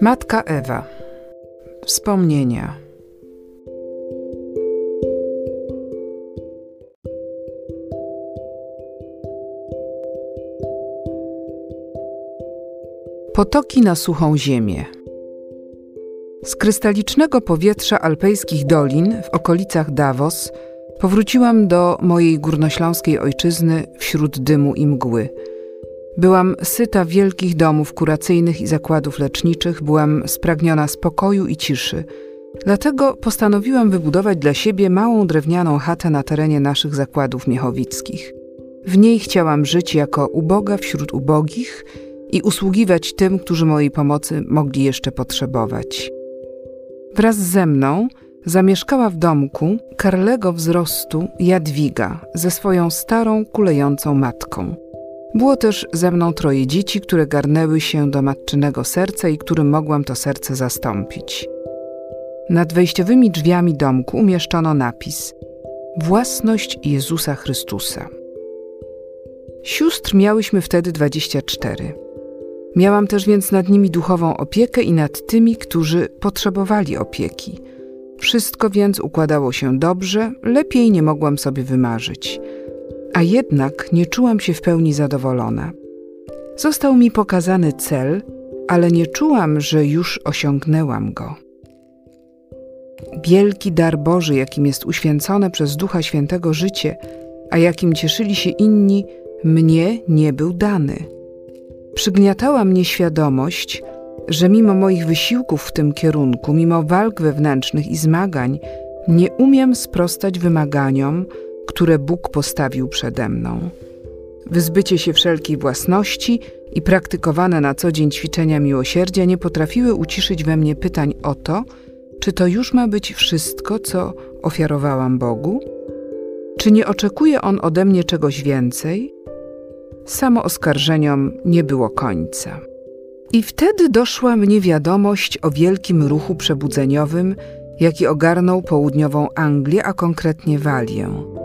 Matka Ewa. Wspomnienia. Potoki na suchą ziemię. Z krystalicznego powietrza alpejskich dolin w okolicach Davos powróciłam do mojej górnośląskiej ojczyzny wśród dymu i mgły – Byłam syta wielkich domów kuracyjnych i zakładów leczniczych, byłam spragniona spokoju i ciszy. Dlatego postanowiłam wybudować dla siebie małą drewnianą chatę na terenie naszych zakładów miechowickich. W niej chciałam żyć jako uboga wśród ubogich i usługiwać tym, którzy mojej pomocy mogli jeszcze potrzebować. Wraz ze mną zamieszkała w domku karlego wzrostu Jadwiga ze swoją starą, kulejącą matką. Było też ze mną troje dzieci, które garnęły się do matczynego serca i którym mogłam to serce zastąpić. Nad wejściowymi drzwiami domku umieszczono napis Własność Jezusa Chrystusa. Sióstr miałyśmy wtedy 24. Miałam też więc nad nimi duchową opiekę i nad tymi, którzy potrzebowali opieki. Wszystko więc układało się dobrze, lepiej nie mogłam sobie wymarzyć – a jednak nie czułam się w pełni zadowolona. Został mi pokazany cel, ale nie czułam, że już osiągnęłam go. Wielki dar Boży, jakim jest uświęcone przez Ducha Świętego życie, a jakim cieszyli się inni, mnie nie był dany. Przygniatała mnie świadomość, że mimo moich wysiłków w tym kierunku, mimo walk wewnętrznych i zmagań, nie umiem sprostać wymaganiom, które Bóg postawił przede mną. Wyzbycie się wszelkiej własności i praktykowane na co dzień ćwiczenia miłosierdzia nie potrafiły uciszyć we mnie pytań o to, czy to już ma być wszystko, co ofiarowałam Bogu? Czy nie oczekuje On ode mnie czegoś więcej? Samo oskarżeniom nie było końca. I wtedy doszła mnie wiadomość o wielkim ruchu przebudzeniowym, jaki ogarnął południową Anglię, a konkretnie Walię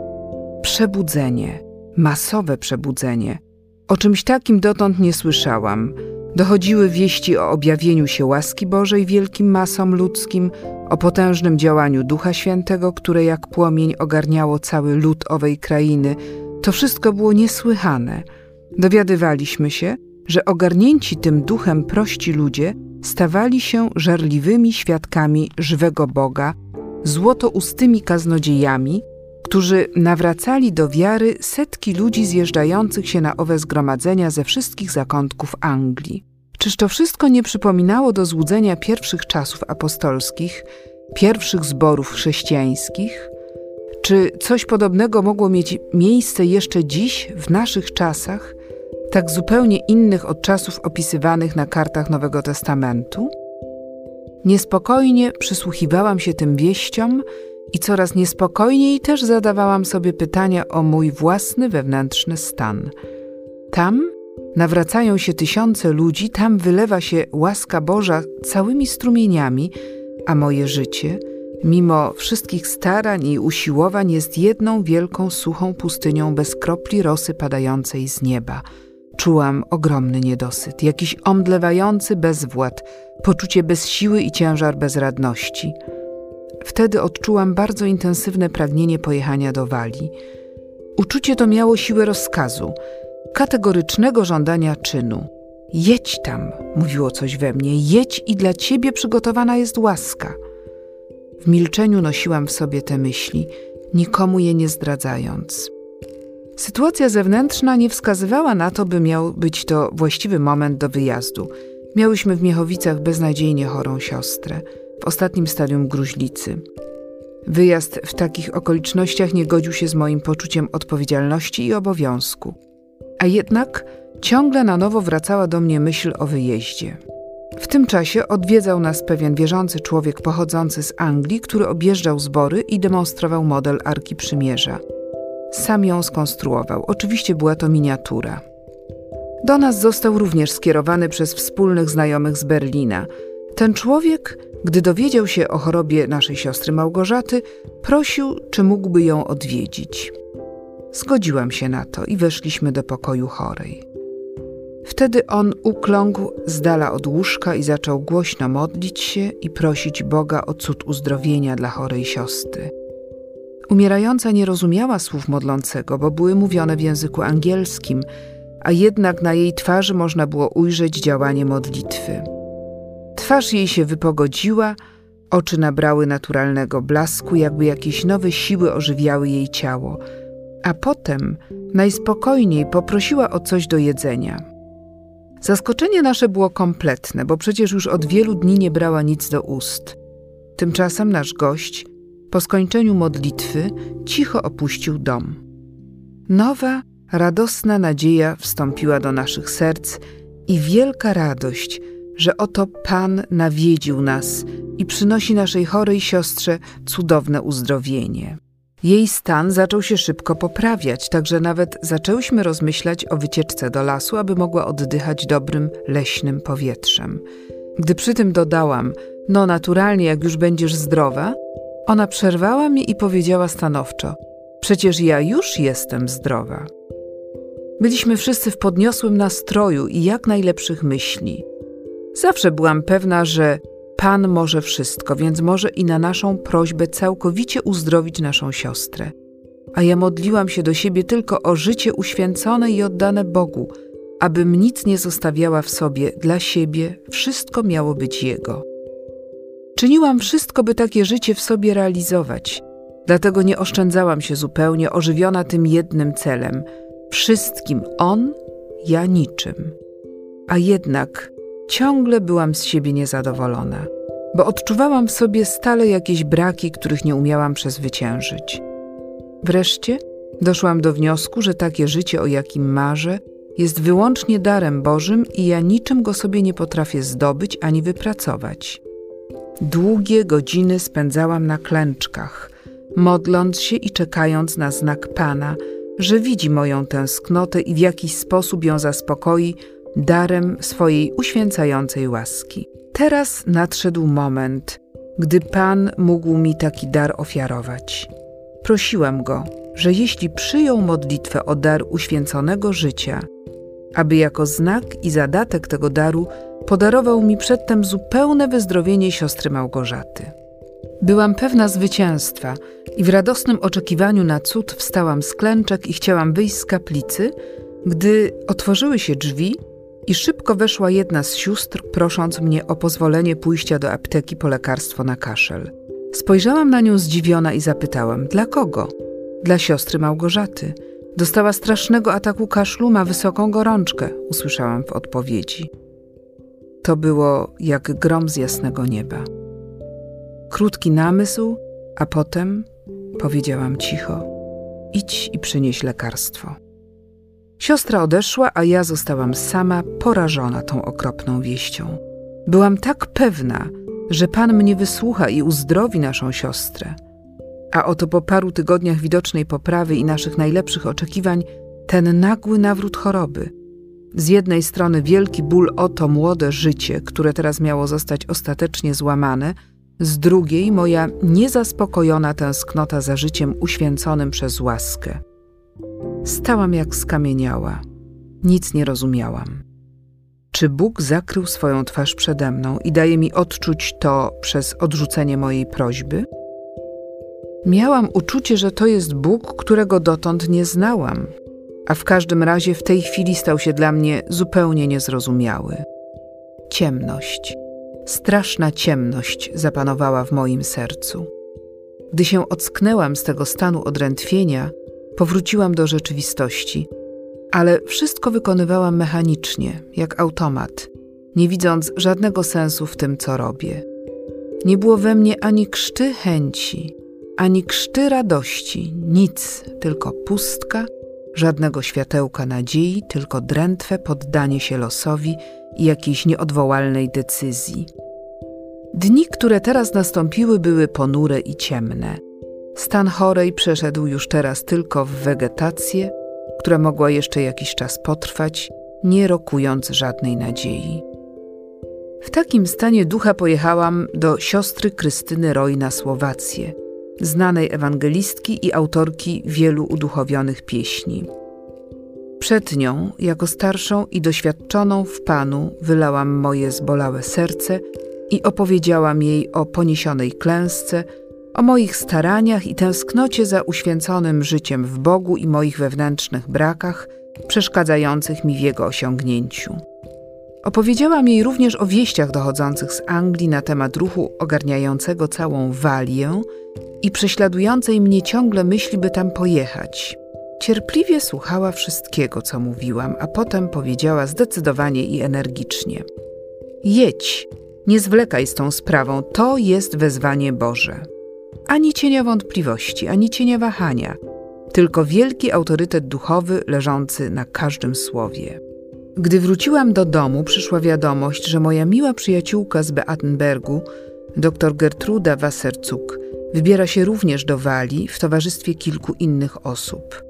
przebudzenie, masowe przebudzenie. O czymś takim dotąd nie słyszałam. Dochodziły wieści o objawieniu się łaski Bożej wielkim masom ludzkim, o potężnym działaniu Ducha Świętego, które jak płomień ogarniało cały lud owej krainy. To wszystko było niesłychane. Dowiadywaliśmy się, że ogarnięci tym duchem prości ludzie stawali się żarliwymi świadkami żywego Boga, złotoustymi kaznodziejami, którzy nawracali do wiary setki ludzi zjeżdżających się na owe zgromadzenia ze wszystkich zakątków Anglii. Czyż to wszystko nie przypominało do złudzenia pierwszych czasów apostolskich, pierwszych zborów chrześcijańskich? Czy coś podobnego mogło mieć miejsce jeszcze dziś, w naszych czasach, tak zupełnie innych od czasów opisywanych na kartach Nowego Testamentu? Niespokojnie przysłuchiwałam się tym wieściom, i coraz niespokojniej też zadawałam sobie pytania o mój własny wewnętrzny stan. Tam nawracają się tysiące ludzi, tam wylewa się łaska Boża całymi strumieniami, a moje życie, mimo wszystkich starań i usiłowań, jest jedną wielką suchą pustynią bez kropli rosy padającej z nieba. Czułam ogromny niedosyt, jakiś omdlewający bezwład, poczucie bez siły i ciężar bezradności – Wtedy odczułam bardzo intensywne pragnienie pojechania do Walii. Uczucie to miało siłę rozkazu, kategorycznego żądania czynu. Jedź tam, mówiło coś we mnie, jedź i dla ciebie przygotowana jest łaska. W milczeniu nosiłam w sobie te myśli, nikomu je nie zdradzając. Sytuacja zewnętrzna nie wskazywała na to, by miał być to właściwy moment do wyjazdu. Miałyśmy w Miechowicach beznadziejnie chorą siostrę w ostatnim stadium gruźlicy. Wyjazd w takich okolicznościach nie godził się z moim poczuciem odpowiedzialności i obowiązku. A jednak ciągle na nowo wracała do mnie myśl o wyjeździe. W tym czasie odwiedzał nas pewien wierzący człowiek pochodzący z Anglii, który objeżdżał zbory i demonstrował model Arki Przymierza. Sam ją skonstruował. Oczywiście była to miniatura. Do nas został również skierowany przez wspólnych znajomych z Berlina. Ten człowiek gdy dowiedział się o chorobie naszej siostry Małgorzaty, prosił, czy mógłby ją odwiedzić. Zgodziłam się na to i weszliśmy do pokoju chorej. Wtedy on ukląkł z dala od łóżka i zaczął głośno modlić się i prosić Boga o cud uzdrowienia dla chorej siostry. Umierająca nie rozumiała słów modlącego, bo były mówione w języku angielskim, a jednak na jej twarzy można było ujrzeć działanie modlitwy. Twarz jej się wypogodziła, oczy nabrały naturalnego blasku, jakby jakieś nowe siły ożywiały jej ciało, a potem najspokojniej poprosiła o coś do jedzenia. Zaskoczenie nasze było kompletne, bo przecież już od wielu dni nie brała nic do ust. Tymczasem nasz gość, po skończeniu modlitwy, cicho opuścił dom. Nowa, radosna nadzieja wstąpiła do naszych serc i wielka radość, że oto Pan nawiedził nas i przynosi naszej chorej siostrze cudowne uzdrowienie. Jej stan zaczął się szybko poprawiać, także nawet zaczęłyśmy rozmyślać o wycieczce do lasu, aby mogła oddychać dobrym, leśnym powietrzem. Gdy przy tym dodałam, no naturalnie, jak już będziesz zdrowa, ona przerwała mnie i powiedziała stanowczo: Przecież ja już jestem zdrowa. Byliśmy wszyscy w podniosłym nastroju i jak najlepszych myśli. Zawsze byłam pewna, że Pan może wszystko, więc może i na naszą prośbę całkowicie uzdrowić naszą siostrę. A ja modliłam się do siebie tylko o życie uświęcone i oddane Bogu, abym nic nie zostawiała w sobie dla siebie, wszystko miało być Jego. Czyniłam wszystko, by takie życie w sobie realizować, dlatego nie oszczędzałam się zupełnie, ożywiona tym jednym celem wszystkim On, ja niczym. A jednak ciągle byłam z siebie niezadowolona, bo odczuwałam w sobie stale jakieś braki, których nie umiałam przezwyciężyć. Wreszcie doszłam do wniosku, że takie życie, o jakim marzę, jest wyłącznie darem Bożym i ja niczym go sobie nie potrafię zdobyć ani wypracować. Długie godziny spędzałam na klęczkach, modląc się i czekając na znak Pana, że widzi moją tęsknotę i w jakiś sposób ją zaspokoi darem swojej uświęcającej łaski. Teraz nadszedł moment, gdy Pan mógł mi taki dar ofiarować. Prosiłam go, że jeśli przyjął modlitwę o dar uświęconego życia, aby jako znak i zadatek tego daru podarował mi przedtem zupełne wyzdrowienie siostry Małgorzaty. Byłam pewna zwycięstwa i w radosnym oczekiwaniu na cud wstałam z klęczek i chciałam wyjść z kaplicy, gdy otworzyły się drzwi i szybko weszła jedna z sióstr, prosząc mnie o pozwolenie pójścia do apteki po lekarstwo na kaszel. Spojrzałam na nią zdziwiona i zapytałam: Dla kogo? Dla siostry Małgorzaty. Dostała strasznego ataku kaszlu, ma wysoką gorączkę, usłyszałam w odpowiedzi. To było jak grom z jasnego nieba. Krótki namysł, a potem powiedziałam cicho: Idź i przynieś lekarstwo. Siostra odeszła, a ja zostałam sama, porażona tą okropną wieścią. Byłam tak pewna, że Pan mnie wysłucha i uzdrowi naszą siostrę. A oto po paru tygodniach widocznej poprawy i naszych najlepszych oczekiwań, ten nagły nawrót choroby. Z jednej strony wielki ból o to młode życie, które teraz miało zostać ostatecznie złamane, z drugiej moja niezaspokojona tęsknota za życiem uświęconym przez łaskę. Stałam jak skamieniała. Nic nie rozumiałam. Czy Bóg zakrył swoją twarz przede mną i daje mi odczuć to przez odrzucenie mojej prośby? Miałam uczucie, że to jest Bóg, którego dotąd nie znałam, a w każdym razie w tej chwili stał się dla mnie zupełnie niezrozumiały. Ciemność, straszna ciemność zapanowała w moim sercu. Gdy się ocknęłam z tego stanu odrętwienia, Powróciłam do rzeczywistości, ale wszystko wykonywałam mechanicznie, jak automat, nie widząc żadnego sensu w tym, co robię. Nie było we mnie ani krzty chęci, ani krzty radości, nic, tylko pustka, żadnego światełka nadziei, tylko drętwe poddanie się losowi i jakiejś nieodwołalnej decyzji. Dni, które teraz nastąpiły, były ponure i ciemne. Stan chorej przeszedł już teraz tylko w wegetację, która mogła jeszcze jakiś czas potrwać, nie rokując żadnej nadziei. W takim stanie ducha pojechałam do siostry Krystyny Roy na Słowację, znanej ewangelistki i autorki wielu uduchowionych pieśni. Przed nią, jako starszą i doświadczoną w Panu, wylałam moje zbolałe serce i opowiedziałam jej o poniesionej klęsce, o moich staraniach i tęsknocie za uświęconym życiem w Bogu i moich wewnętrznych brakach, przeszkadzających mi w jego osiągnięciu. Opowiedziałam jej również o wieściach dochodzących z Anglii na temat ruchu ogarniającego całą Walię i prześladującej mnie ciągle myśli, by tam pojechać. Cierpliwie słuchała wszystkiego, co mówiłam, a potem powiedziała zdecydowanie i energicznie: Jedź, nie zwlekaj z tą sprawą, to jest wezwanie Boże. Ani cienia wątpliwości, ani cienia wahania, tylko wielki autorytet duchowy leżący na każdym słowie. Gdy wróciłam do domu, przyszła wiadomość, że moja miła przyjaciółka z Beatenbergu, dr Gertruda Wassercuk, wybiera się również do Walii w towarzystwie kilku innych osób.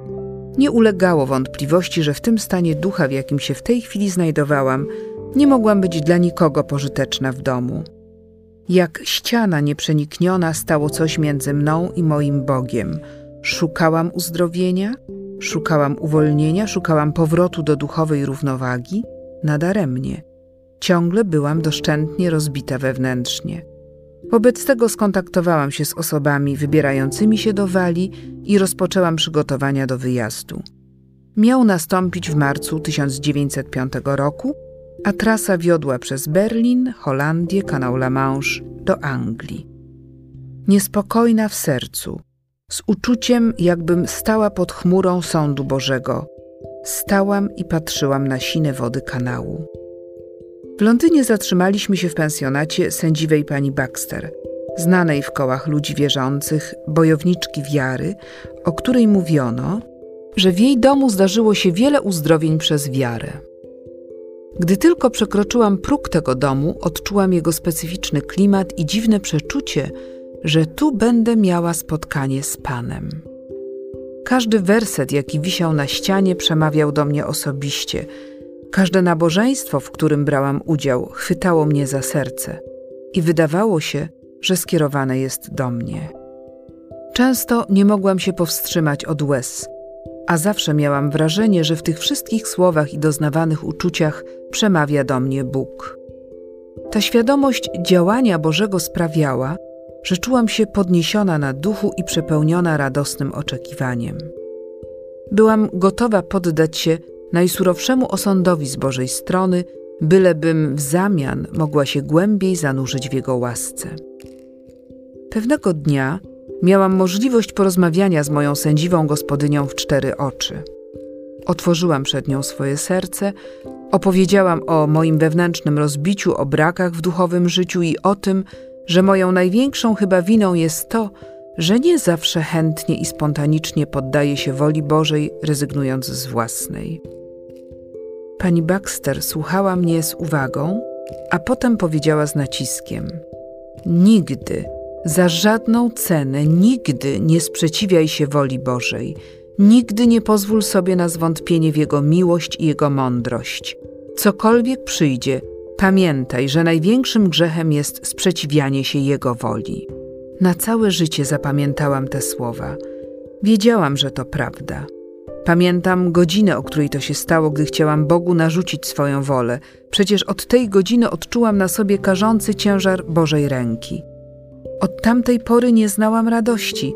Nie ulegało wątpliwości, że w tym stanie ducha, w jakim się w tej chwili znajdowałam, nie mogłam być dla nikogo pożyteczna w domu. Jak ściana nieprzenikniona stało coś między mną i moim Bogiem. Szukałam uzdrowienia, szukałam uwolnienia, szukałam powrotu do duchowej równowagi, nadaremnie. Ciągle byłam doszczętnie rozbita wewnętrznie. Wobec tego skontaktowałam się z osobami wybierającymi się do Walii i rozpoczęłam przygotowania do wyjazdu. Miał nastąpić w marcu 1905 roku, a trasa wiodła przez Berlin, Holandię, kanał La Manche do Anglii. Niespokojna w sercu, z uczuciem, jakbym stała pod chmurą sądu Bożego, stałam i patrzyłam na sine wody kanału. W Londynie zatrzymaliśmy się w pensjonacie sędziwej pani Baxter, znanej w kołach ludzi wierzących, bojowniczki wiary, o której mówiono, że w jej domu zdarzyło się wiele uzdrowień przez wiarę. Gdy tylko przekroczyłam próg tego domu, odczułam jego specyficzny klimat i dziwne przeczucie, że tu będę miała spotkanie z Panem. Każdy werset, jaki wisiał na ścianie, przemawiał do mnie osobiście – Każde nabożeństwo, w którym brałam udział, chwytało mnie za serce i wydawało się, że skierowane jest do mnie. Często nie mogłam się powstrzymać od łez, a zawsze miałam wrażenie, że w tych wszystkich słowach i doznawanych uczuciach przemawia do mnie Bóg. Ta świadomość działania Bożego sprawiała, że czułam się podniesiona na duchu i przepełniona radosnym oczekiwaniem. Byłam gotowa poddać się najsurowszemu osądowi z Bożej strony, bylebym w zamian mogła się głębiej zanurzyć w Jego łasce. Pewnego dnia miałam możliwość porozmawiania z moją sędziwą gospodynią w cztery oczy. Otworzyłam przed nią swoje serce, opowiedziałam o moim wewnętrznym rozbiciu, o brakach w duchowym życiu i o tym, że moją największą chyba winą jest to, że nie zawsze chętnie i spontanicznie poddaje się woli Bożej, rezygnując z własnej. Pani Baxter słuchała mnie z uwagą, a potem powiedziała z naciskiem: Nigdy, za żadną cenę, nigdy nie sprzeciwiaj się woli Bożej. Nigdy nie pozwól sobie na zwątpienie w Jego miłość i Jego mądrość. Cokolwiek przyjdzie, pamiętaj, że największym grzechem jest sprzeciwianie się Jego woli. Na całe życie zapamiętałam te słowa. Wiedziałam, że to prawda. Pamiętam godzinę, o której to się stało, gdy chciałam Bogu narzucić swoją wolę. Przecież od tej godziny odczułam na sobie karzący ciężar Bożej ręki. Od tamtej pory nie znałam radości,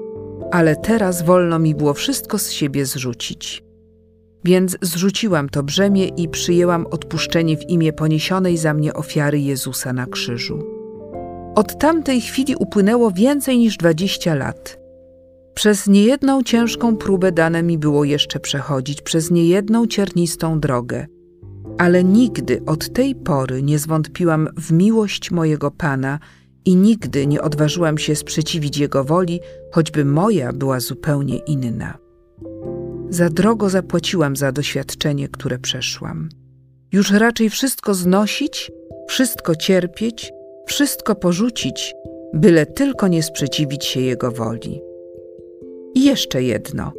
ale teraz wolno mi było wszystko z siebie zrzucić. Więc zrzuciłam to brzemię i przyjęłam odpuszczenie w imię poniesionej za mnie ofiary Jezusa na krzyżu. Od tamtej chwili upłynęło więcej niż dwadzieścia lat. Przez niejedną ciężką próbę dane mi było jeszcze przechodzić, przez niejedną ciernistą drogę. Ale nigdy od tej pory nie zwątpiłam w miłość mojego Pana i nigdy nie odważyłam się sprzeciwić Jego woli, choćby moja była zupełnie inna. Za drogo zapłaciłam za doświadczenie, które przeszłam. Już raczej wszystko znosić, wszystko cierpieć, wszystko porzucić, byle tylko nie sprzeciwić się Jego woli. I jeszcze jedno.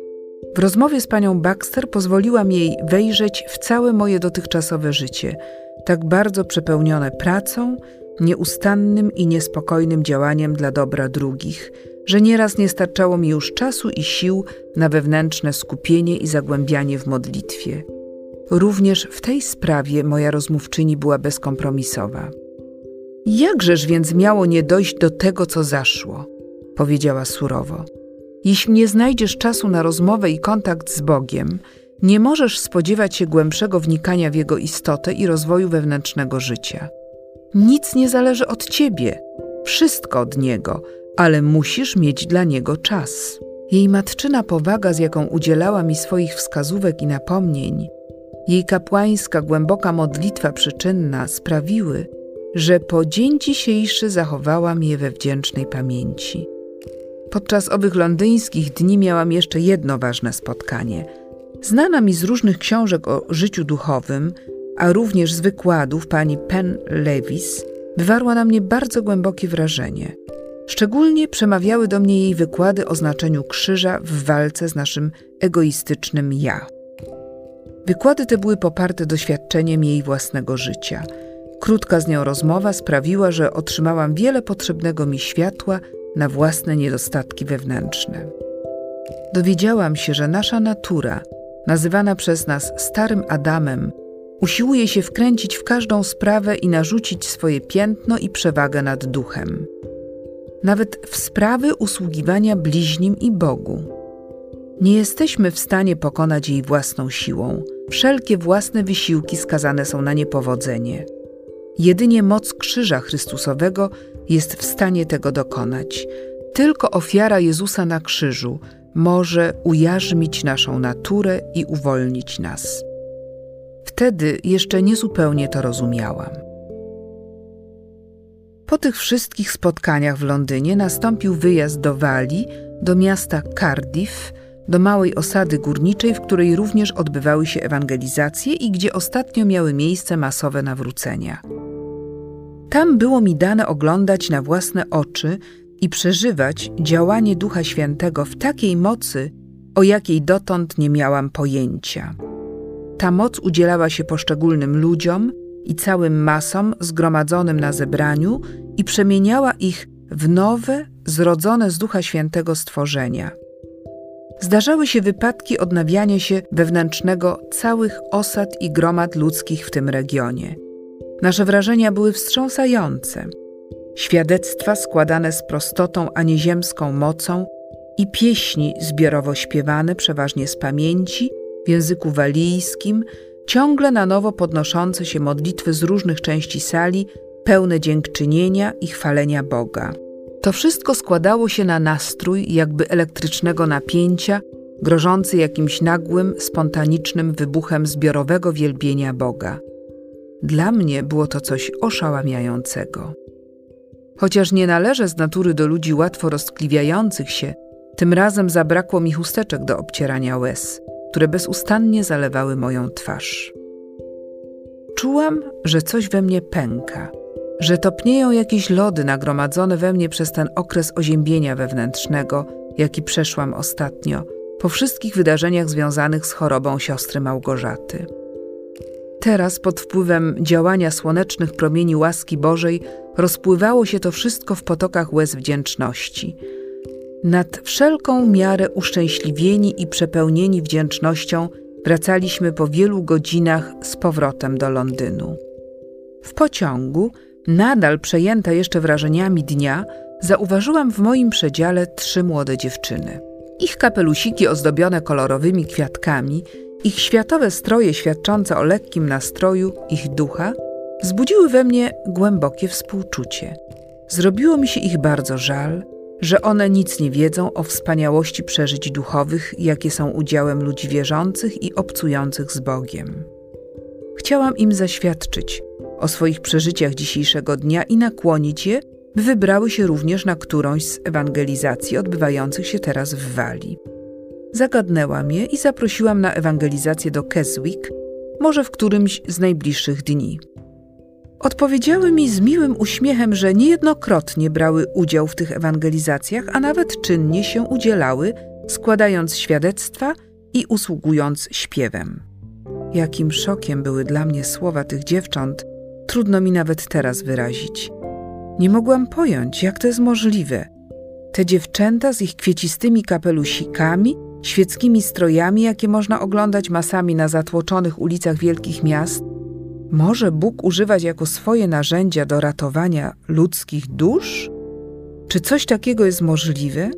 W rozmowie z panią Baxter pozwoliłam jej wejrzeć w całe moje dotychczasowe życie, tak bardzo przepełnione pracą, nieustannym i niespokojnym działaniem dla dobra drugich, że nieraz nie starczało mi już czasu i sił na wewnętrzne skupienie i zagłębianie w modlitwie. Również w tej sprawie moja rozmówczyni była bezkompromisowa. Jakżeż więc miało nie dojść do tego, co zaszło? powiedziała surowo. Jeśli nie znajdziesz czasu na rozmowę i kontakt z Bogiem, nie możesz spodziewać się głębszego wnikania w Jego istotę i rozwoju wewnętrznego życia. Nic nie zależy od ciebie, wszystko od Niego, ale musisz mieć dla Niego czas. Jej matczyna powaga, z jaką udzielała mi swoich wskazówek i napomnień, jej kapłańska, głęboka modlitwa przyczynna sprawiły, że po dzień dzisiejszy zachowałam je we wdzięcznej pamięci. Podczas owych londyńskich dni miałam jeszcze jedno ważne spotkanie. Znana mi z różnych książek o życiu duchowym, a również z wykładów pani Penn Lewis, wywarła na mnie bardzo głębokie wrażenie. Szczególnie przemawiały do mnie jej wykłady o znaczeniu krzyża w walce z naszym egoistycznym ja. Wykłady te były poparte doświadczeniem jej własnego życia. Krótka z nią rozmowa sprawiła, że otrzymałam wiele potrzebnego mi światła na własne niedostatki wewnętrzne. Dowiedziałam się, że nasza natura, nazywana przez nas Starym Adamem, usiłuje się wkręcić w każdą sprawę i narzucić swoje piętno i przewagę nad duchem. Nawet w sprawy usługiwania bliźnim i Bogu. Nie jesteśmy w stanie pokonać jej własną siłą. Wszelkie własne wysiłki skazane są na niepowodzenie. Jedynie moc Krzyża Chrystusowego jest w stanie tego dokonać. Tylko ofiara Jezusa na krzyżu może ujarzmić naszą naturę i uwolnić nas. Wtedy jeszcze niezupełnie to rozumiałam. Po tych wszystkich spotkaniach w Londynie nastąpił wyjazd do Walii, do miasta Cardiff, do małej osady górniczej, w której również odbywały się ewangelizacje i gdzie ostatnio miały miejsce masowe nawrócenia. Tam było mi dane oglądać na własne oczy i przeżywać działanie Ducha Świętego w takiej mocy, o jakiej dotąd nie miałam pojęcia. Ta moc udzielała się poszczególnym ludziom i całym masom zgromadzonym na zebraniu i przemieniała ich w nowe, zrodzone z Ducha Świętego stworzenia. Zdarzały się wypadki odnawiania się wewnętrznego całych osad i gromad ludzkich w tym regionie. Nasze wrażenia były wstrząsające. Świadectwa składane z prostotą, a nie ziemską mocą i pieśni zbiorowo śpiewane przeważnie z pamięci w języku walijskim, ciągle na nowo podnoszące się modlitwy z różnych części sali, pełne dziękczynienia i chwalenia Boga. To wszystko składało się na nastrój jakby elektrycznego napięcia, grożący jakimś nagłym, spontanicznym wybuchem zbiorowego wielbienia Boga. Dla mnie było to coś oszałamiającego. Chociaż nie należę z natury do ludzi łatwo roztkliwiających się, tym razem zabrakło mi chusteczek do obcierania łez które bezustannie zalewały moją twarz. Czułam, że coś we mnie pęka, że topnieją jakieś lody nagromadzone we mnie przez ten okres oziębienia wewnętrznego, jaki przeszłam ostatnio, po wszystkich wydarzeniach związanych z chorobą siostry Małgorzaty. Teraz, pod wpływem działania słonecznych promieni łaski Bożej, rozpływało się to wszystko w potokach łez wdzięczności – nad wszelką miarę uszczęśliwieni i przepełnieni wdzięcznością wracaliśmy po wielu godzinach z powrotem do Londynu. W pociągu, nadal przejęta jeszcze wrażeniami dnia, zauważyłam w moim przedziale trzy młode dziewczyny. Ich kapelusiki ozdobione kolorowymi kwiatkami, ich światowe stroje świadczące o lekkim nastroju ich ducha, wzbudziły we mnie głębokie współczucie. Zrobiło mi się ich bardzo żal – że one nic nie wiedzą o wspaniałości przeżyć duchowych, jakie są udziałem ludzi wierzących i obcujących z Bogiem. Chciałam im zaświadczyć o swoich przeżyciach dzisiejszego dnia i nakłonić je, by wybrały się również na którąś z ewangelizacji odbywających się teraz w Walii. Zagadnęłam je i zaprosiłam na ewangelizację do Keswick, może w którymś z najbliższych dni. Odpowiedziały mi z miłym uśmiechem, że niejednokrotnie brały udział w tych ewangelizacjach, a nawet czynnie się udzielały, składając świadectwa i usługując śpiewem. Jakim szokiem były dla mnie słowa tych dziewcząt, trudno mi nawet teraz wyrazić. Nie mogłam pojąć, jak to jest możliwe. Te dziewczęta z ich kwiecistymi kapelusikami świeckimi strojami, jakie można oglądać masami na zatłoczonych ulicach wielkich miast? Może Bóg używać jako swoje narzędzia do ratowania ludzkich dusz? Czy coś takiego jest możliwe?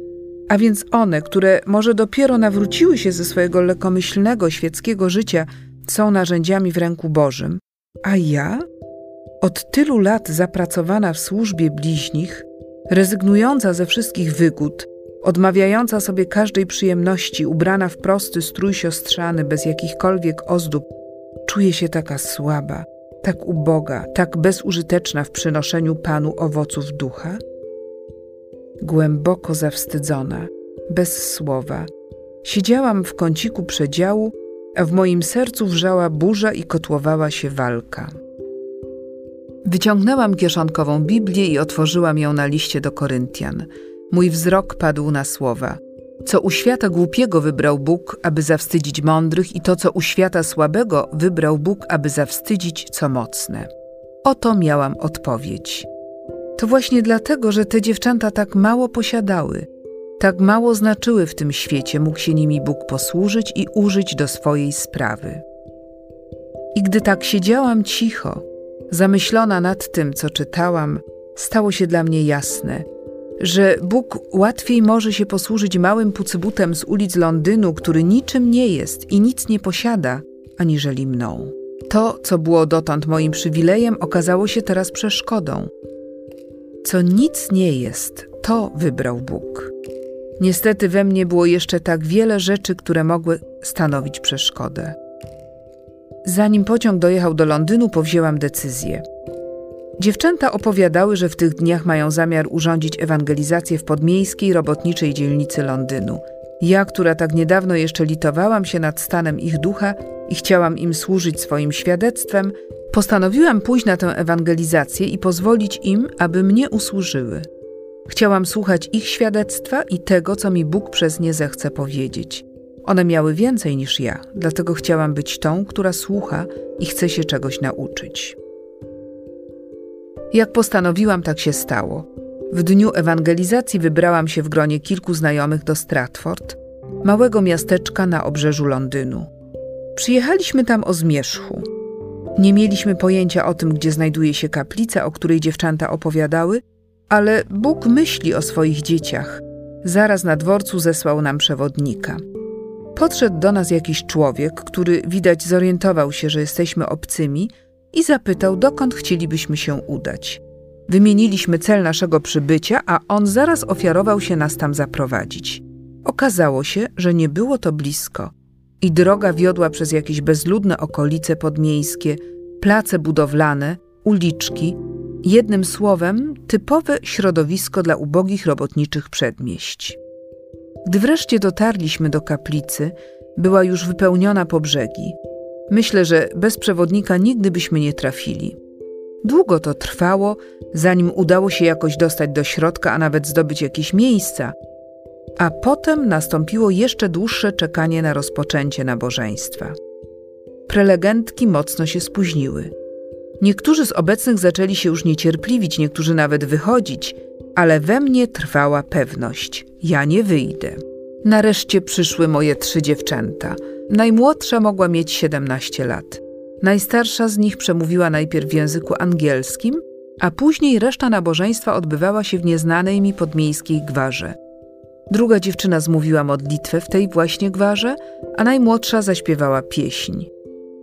A więc one, które może dopiero nawróciły się ze swojego lekomyślnego świeckiego życia, są narzędziami w ręku Bożym, a ja, od tylu lat zapracowana w służbie bliźnich, rezygnująca ze wszystkich wygód, odmawiająca sobie każdej przyjemności, ubrana w prosty strój siostrzany, bez jakichkolwiek ozdób, czuję się taka słaba, tak uboga, tak bezużyteczna w przynoszeniu Panu owoców ducha? Głęboko zawstydzona, bez słowa, siedziałam w kąciku przedziału, a w moim sercu wrzała burza i kotłowała się walka. Wyciągnęłam kieszonkową Biblię i otworzyłam ją na liście do Koryntian. Mój wzrok padł na słowa. Co u świata głupiego wybrał Bóg, aby zawstydzić mądrych, i to, co u świata słabego wybrał Bóg, aby zawstydzić co mocne. Oto miałam odpowiedź. To właśnie dlatego, że te dziewczęta tak mało posiadały, tak mało znaczyły w tym świecie, mógł się nimi Bóg posłużyć i użyć do swojej sprawy. I gdy tak siedziałam cicho, zamyślona nad tym, co czytałam, stało się dla mnie jasne, że Bóg łatwiej może się posłużyć małym pucybutem z ulic Londynu, który niczym nie jest i nic nie posiada, aniżeli mną. To, co było dotąd moim przywilejem, okazało się teraz przeszkodą. Co nic nie jest, to wybrał Bóg. Niestety we mnie było jeszcze tak wiele rzeczy, które mogły stanowić przeszkodę. Zanim pociąg dojechał do Londynu, powzięłam decyzję. Dziewczęta opowiadały, że w tych dniach mają zamiar urządzić ewangelizację w podmiejskiej robotniczej dzielnicy Londynu. Ja, która tak niedawno jeszcze litowałam się nad stanem ich ducha i chciałam im służyć swoim świadectwem, postanowiłam pójść na tę ewangelizację i pozwolić im, aby mnie usłużyły. Chciałam słuchać ich świadectwa i tego, co mi Bóg przez nie zechce powiedzieć. One miały więcej niż ja, dlatego chciałam być tą, która słucha i chce się czegoś nauczyć. Jak postanowiłam, tak się stało. W dniu ewangelizacji wybrałam się w gronie kilku znajomych do Stratford, małego miasteczka na obrzeżu Londynu. Przyjechaliśmy tam o zmierzchu. Nie mieliśmy pojęcia o tym, gdzie znajduje się kaplica, o której dziewczęta opowiadały, ale Bóg myśli o swoich dzieciach. Zaraz na dworcu zesłał nam przewodnika. Podszedł do nas jakiś człowiek, który widać zorientował się, że jesteśmy obcymi i zapytał, dokąd chcielibyśmy się udać. Wymieniliśmy cel naszego przybycia, a on zaraz ofiarował się nas tam zaprowadzić. Okazało się, że nie było to blisko i droga wiodła przez jakieś bezludne okolice podmiejskie, place budowlane, uliczki, jednym słowem typowe środowisko dla ubogich robotniczych przedmieść. Gdy wreszcie dotarliśmy do kaplicy, była już wypełniona po brzegi. Myślę, że bez przewodnika nigdy byśmy nie trafili. Długo to trwało, zanim udało się jakoś dostać do środka, a nawet zdobyć jakieś miejsca. A potem nastąpiło jeszcze dłuższe czekanie na rozpoczęcie nabożeństwa. Prelegentki mocno się spóźniły. Niektórzy z obecnych zaczęli się już niecierpliwić, niektórzy nawet wychodzić, ale we mnie trwała pewność: ja nie wyjdę. Nareszcie przyszły moje trzy dziewczęta. Najmłodsza mogła mieć 17 lat. Najstarsza z nich przemówiła najpierw w języku angielskim, a później reszta nabożeństwa odbywała się w nieznanej mi podmiejskiej gwarze. Druga dziewczyna zmówiła modlitwę w tej właśnie gwarze, a najmłodsza zaśpiewała pieśń.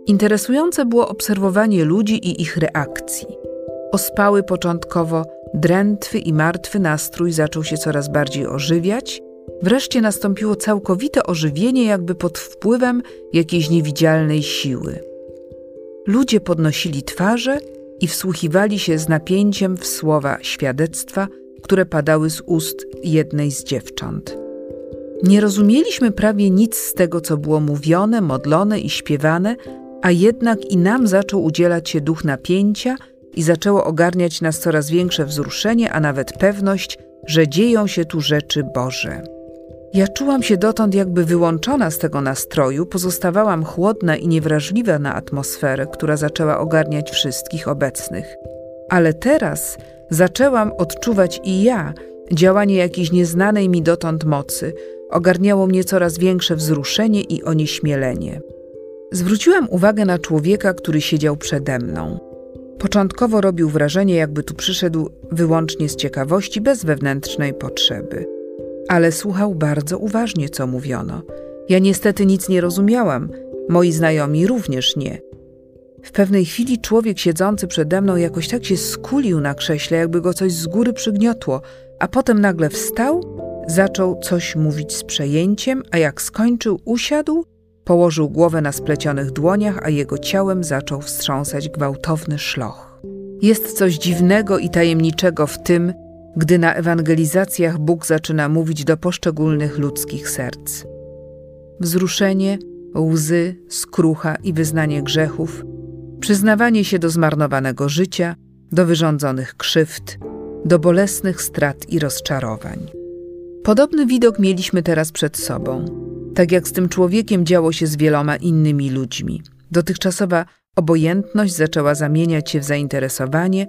Interesujące było obserwowanie ludzi i ich reakcji. Ospały początkowo, drętwy i martwy nastrój zaczął się coraz bardziej ożywiać, wreszcie nastąpiło całkowite ożywienie, jakby pod wpływem jakiejś niewidzialnej siły. Ludzie podnosili twarze i wsłuchiwali się z napięciem w słowa świadectwa, które padały z ust jednej z dziewcząt. Nie rozumieliśmy prawie nic z tego, co było mówione, modlone i śpiewane, a jednak i nam zaczął udzielać się duch napięcia i zaczęło ogarniać nas coraz większe wzruszenie, a nawet pewność, że dzieją się tu rzeczy Boże. Ja czułam się dotąd jakby wyłączona z tego nastroju, pozostawałam chłodna i niewrażliwa na atmosferę, która zaczęła ogarniać wszystkich obecnych. Ale teraz zaczęłam odczuwać i ja działanie jakiejś nieznanej mi dotąd mocy, ogarniało mnie coraz większe wzruszenie i onieśmielenie. Zwróciłam uwagę na człowieka, który siedział przede mną. Początkowo robił wrażenie, jakby tu przyszedł wyłącznie z ciekawości, bez wewnętrznej potrzeby. Ale słuchał bardzo uważnie, co mówiono. Ja niestety nic nie rozumiałam, moi znajomi również nie. W pewnej chwili człowiek siedzący przede mną jakoś tak się skulił na krześle, jakby go coś z góry przygniotło, a potem nagle wstał, zaczął coś mówić z przejęciem, a jak skończył, usiadł, położył głowę na splecionych dłoniach, a jego ciałem zaczął wstrząsać gwałtowny szloch. Jest coś dziwnego i tajemniczego w tym, gdy na ewangelizacjach Bóg zaczyna mówić do poszczególnych ludzkich serc. Wzruszenie, łzy, skrucha i wyznanie grzechów, przyznawanie się do zmarnowanego życia, do wyrządzonych krzywd, do bolesnych strat i rozczarowań. Podobny widok mieliśmy teraz przed sobą, tak jak z tym człowiekiem działo się z wieloma innymi ludźmi. Dotychczasowa obojętność zaczęła zamieniać się w zainteresowanie,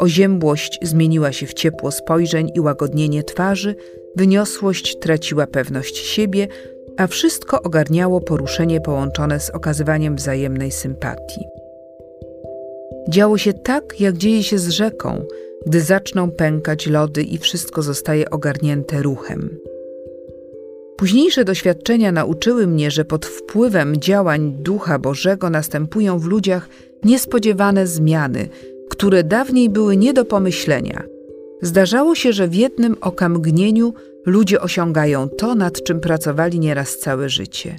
oziębłość zmieniła się w ciepło spojrzeń i łagodnienie twarzy, wyniosłość traciła pewność siebie, a wszystko ogarniało poruszenie połączone z okazywaniem wzajemnej sympatii. Działo się tak, jak dzieje się z rzeką, gdy zaczną pękać lody i wszystko zostaje ogarnięte ruchem. Późniejsze doświadczenia nauczyły mnie, że pod wpływem działań Ducha Bożego następują w ludziach niespodziewane zmiany, które dawniej były nie do pomyślenia. Zdarzało się, że w jednym okamgnieniu ludzie osiągają to, nad czym pracowali nieraz całe życie.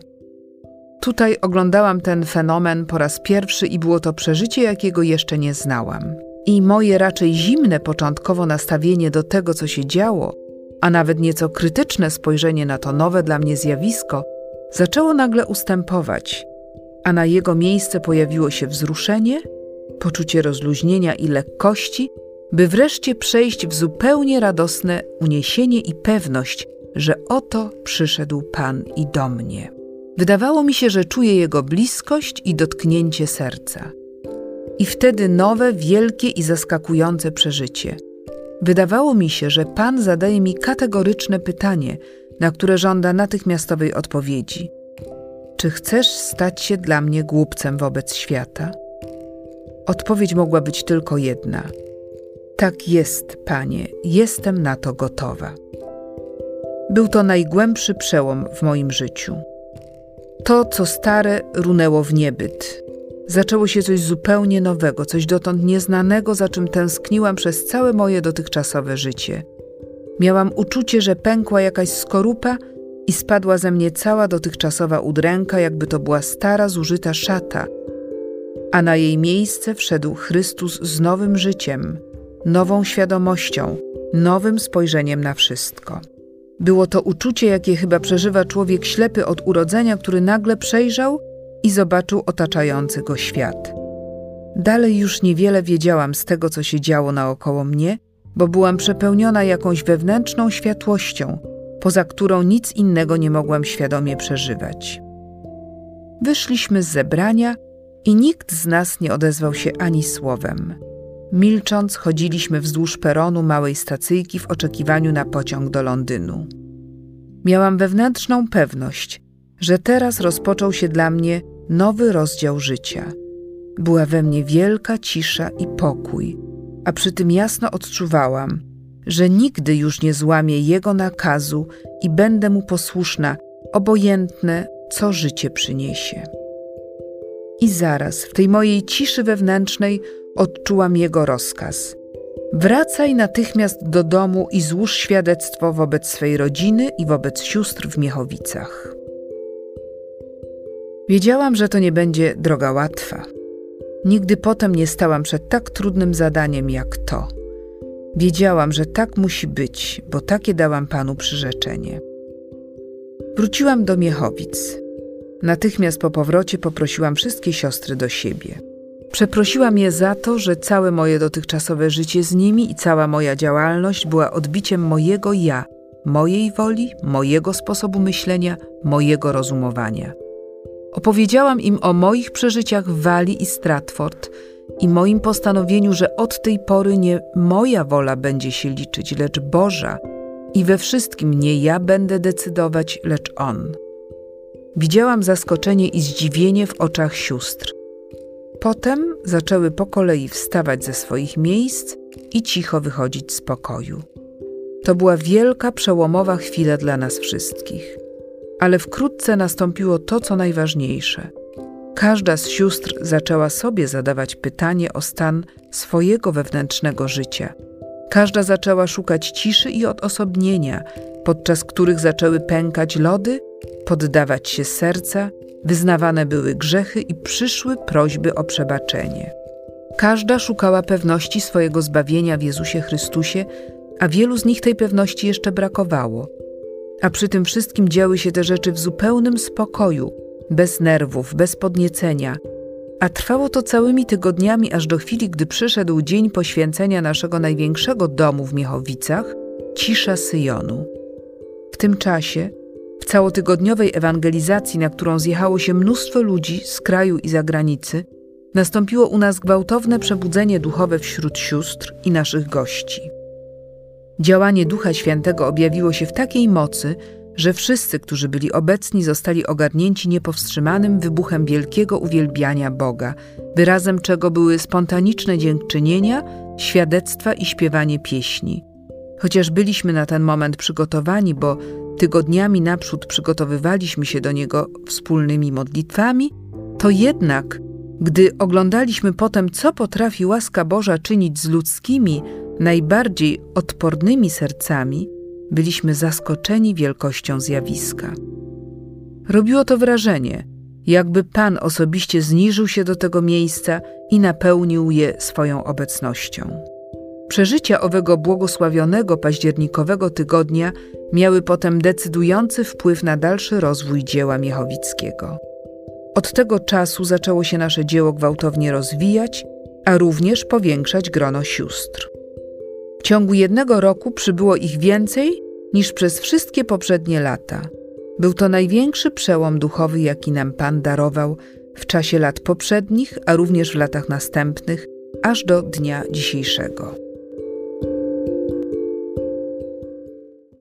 Tutaj oglądałam ten fenomen po raz pierwszy i było to przeżycie, jakiego jeszcze nie znałam. I moje raczej zimne początkowo nastawienie do tego, co się działo, a nawet nieco krytyczne spojrzenie na to nowe dla mnie zjawisko, zaczęło nagle ustępować, a na jego miejsce pojawiło się wzruszenie, poczucie rozluźnienia i lekkości, by wreszcie przejść w zupełnie radosne uniesienie i pewność, że oto przyszedł Pan i do mnie. Wydawało mi się, że czuję Jego bliskość i dotknięcie serca. I wtedy nowe, wielkie i zaskakujące przeżycie. Wydawało mi się, że Pan zadaje mi kategoryczne pytanie, na które żąda natychmiastowej odpowiedzi. Czy chcesz stać się dla mnie głupcem wobec świata? Odpowiedź mogła być tylko jedna. Tak jest, Panie, jestem na to gotowa. Był to najgłębszy przełom w moim życiu. To, co stare, runęło w niebyt. Zaczęło się coś zupełnie nowego, coś dotąd nieznanego, za czym tęskniłam przez całe moje dotychczasowe życie. Miałam uczucie, że pękła jakaś skorupa i spadła ze mnie cała dotychczasowa udręka, jakby to była stara, zużyta szata, a na jej miejsce wszedł Chrystus z nowym życiem, nową świadomością, nowym spojrzeniem na wszystko. Było to uczucie, jakie chyba przeżywa człowiek ślepy od urodzenia, który nagle przejrzał i zobaczył otaczający go świat. Dalej już niewiele wiedziałam z tego, co się działo naokoło mnie, bo byłam przepełniona jakąś wewnętrzną światłością, poza którą nic innego nie mogłam świadomie przeżywać. Wyszliśmy z zebrania i nikt z nas nie odezwał się ani słowem. Milcząc, chodziliśmy wzdłuż peronu małej stacyjki w oczekiwaniu na pociąg do Londynu. Miałam wewnętrzną pewność, że teraz rozpoczął się dla mnie nowy rozdział życia. Była we mnie wielka cisza i pokój, a przy tym jasno odczuwałam, że nigdy już nie złamię Jego nakazu i będę Mu posłuszna, obojętne, co życie przyniesie. I zaraz w tej mojej ciszy wewnętrznej odczułam Jego rozkaz. Wracaj natychmiast do domu i złóż świadectwo wobec swej rodziny i wobec sióstr w Miechowicach. Wiedziałam, że to nie będzie droga łatwa. Nigdy potem nie stałam przed tak trudnym zadaniem jak to. Wiedziałam, że tak musi być, bo takie dałam panu przyrzeczenie. Wróciłam do Miechowic. Natychmiast po powrocie poprosiłam wszystkie siostry do siebie. Przeprosiłam je za to, że całe moje dotychczasowe życie z nimi i cała moja działalność była odbiciem mojego ja, mojej woli, mojego sposobu myślenia, mojego rozumowania. Opowiedziałam im o moich przeżyciach w Walii i Stratford i moim postanowieniu, że od tej pory nie moja wola będzie się liczyć, lecz Boża, I we wszystkim nie ja będę decydować, lecz on. Widziałam zaskoczenie i zdziwienie w oczach sióstr. Potem zaczęły po kolei wstawać ze swoich miejsc i cicho wychodzić z pokoju. To była wielka, przełomowa chwila dla nas wszystkich. Ale wkrótce nastąpiło to, co najważniejsze. Każda z sióstr zaczęła sobie zadawać pytanie o stan swojego wewnętrznego życia. Każda zaczęła szukać ciszy i odosobnienia, podczas których zaczęły pękać lody, poddawać się serca, wyznawane były grzechy i przyszły prośby o przebaczenie. Każda szukała pewności swojego zbawienia w Jezusie Chrystusie, a wielu z nich tej pewności jeszcze brakowało. A przy tym wszystkim działy się te rzeczy w zupełnym spokoju, bez nerwów, bez podniecenia. A trwało to całymi tygodniami, aż do chwili, gdy przyszedł dzień poświęcenia naszego największego domu w Miechowicach, cisza Syjonu. W tym czasie, w całotygodniowej ewangelizacji, na którą zjechało się mnóstwo ludzi z kraju i zagranicy, nastąpiło u nas gwałtowne przebudzenie duchowe wśród sióstr i naszych gości. Działanie Ducha Świętego objawiło się w takiej mocy, że wszyscy, którzy byli obecni, zostali ogarnięci niepowstrzymanym wybuchem wielkiego uwielbiania Boga, wyrazem czego były spontaniczne dziękczynienia, świadectwa i śpiewanie pieśni. Chociaż byliśmy na ten moment przygotowani, bo tygodniami naprzód przygotowywaliśmy się do niego wspólnymi modlitwami, to jednak, gdy oglądaliśmy potem, co potrafi łaska Boża czynić z ludzkimi, najbardziej odpornymi sercami, byliśmy zaskoczeni wielkością zjawiska. Robiło to wrażenie, jakby Pan osobiście zniżył się do tego miejsca i napełnił je swoją obecnością. Przeżycia owego błogosławionego październikowego tygodnia miały potem decydujący wpływ na dalszy rozwój dzieła Miechowickiego. Od tego czasu zaczęło się nasze dzieło gwałtownie rozwijać, a również powiększać grono sióstr. W ciągu jednego roku przybyło ich więcej niż przez wszystkie poprzednie lata. Był to największy przełom duchowy, jaki nam Pan darował w czasie lat poprzednich, a również w latach następnych, aż do dnia dzisiejszego.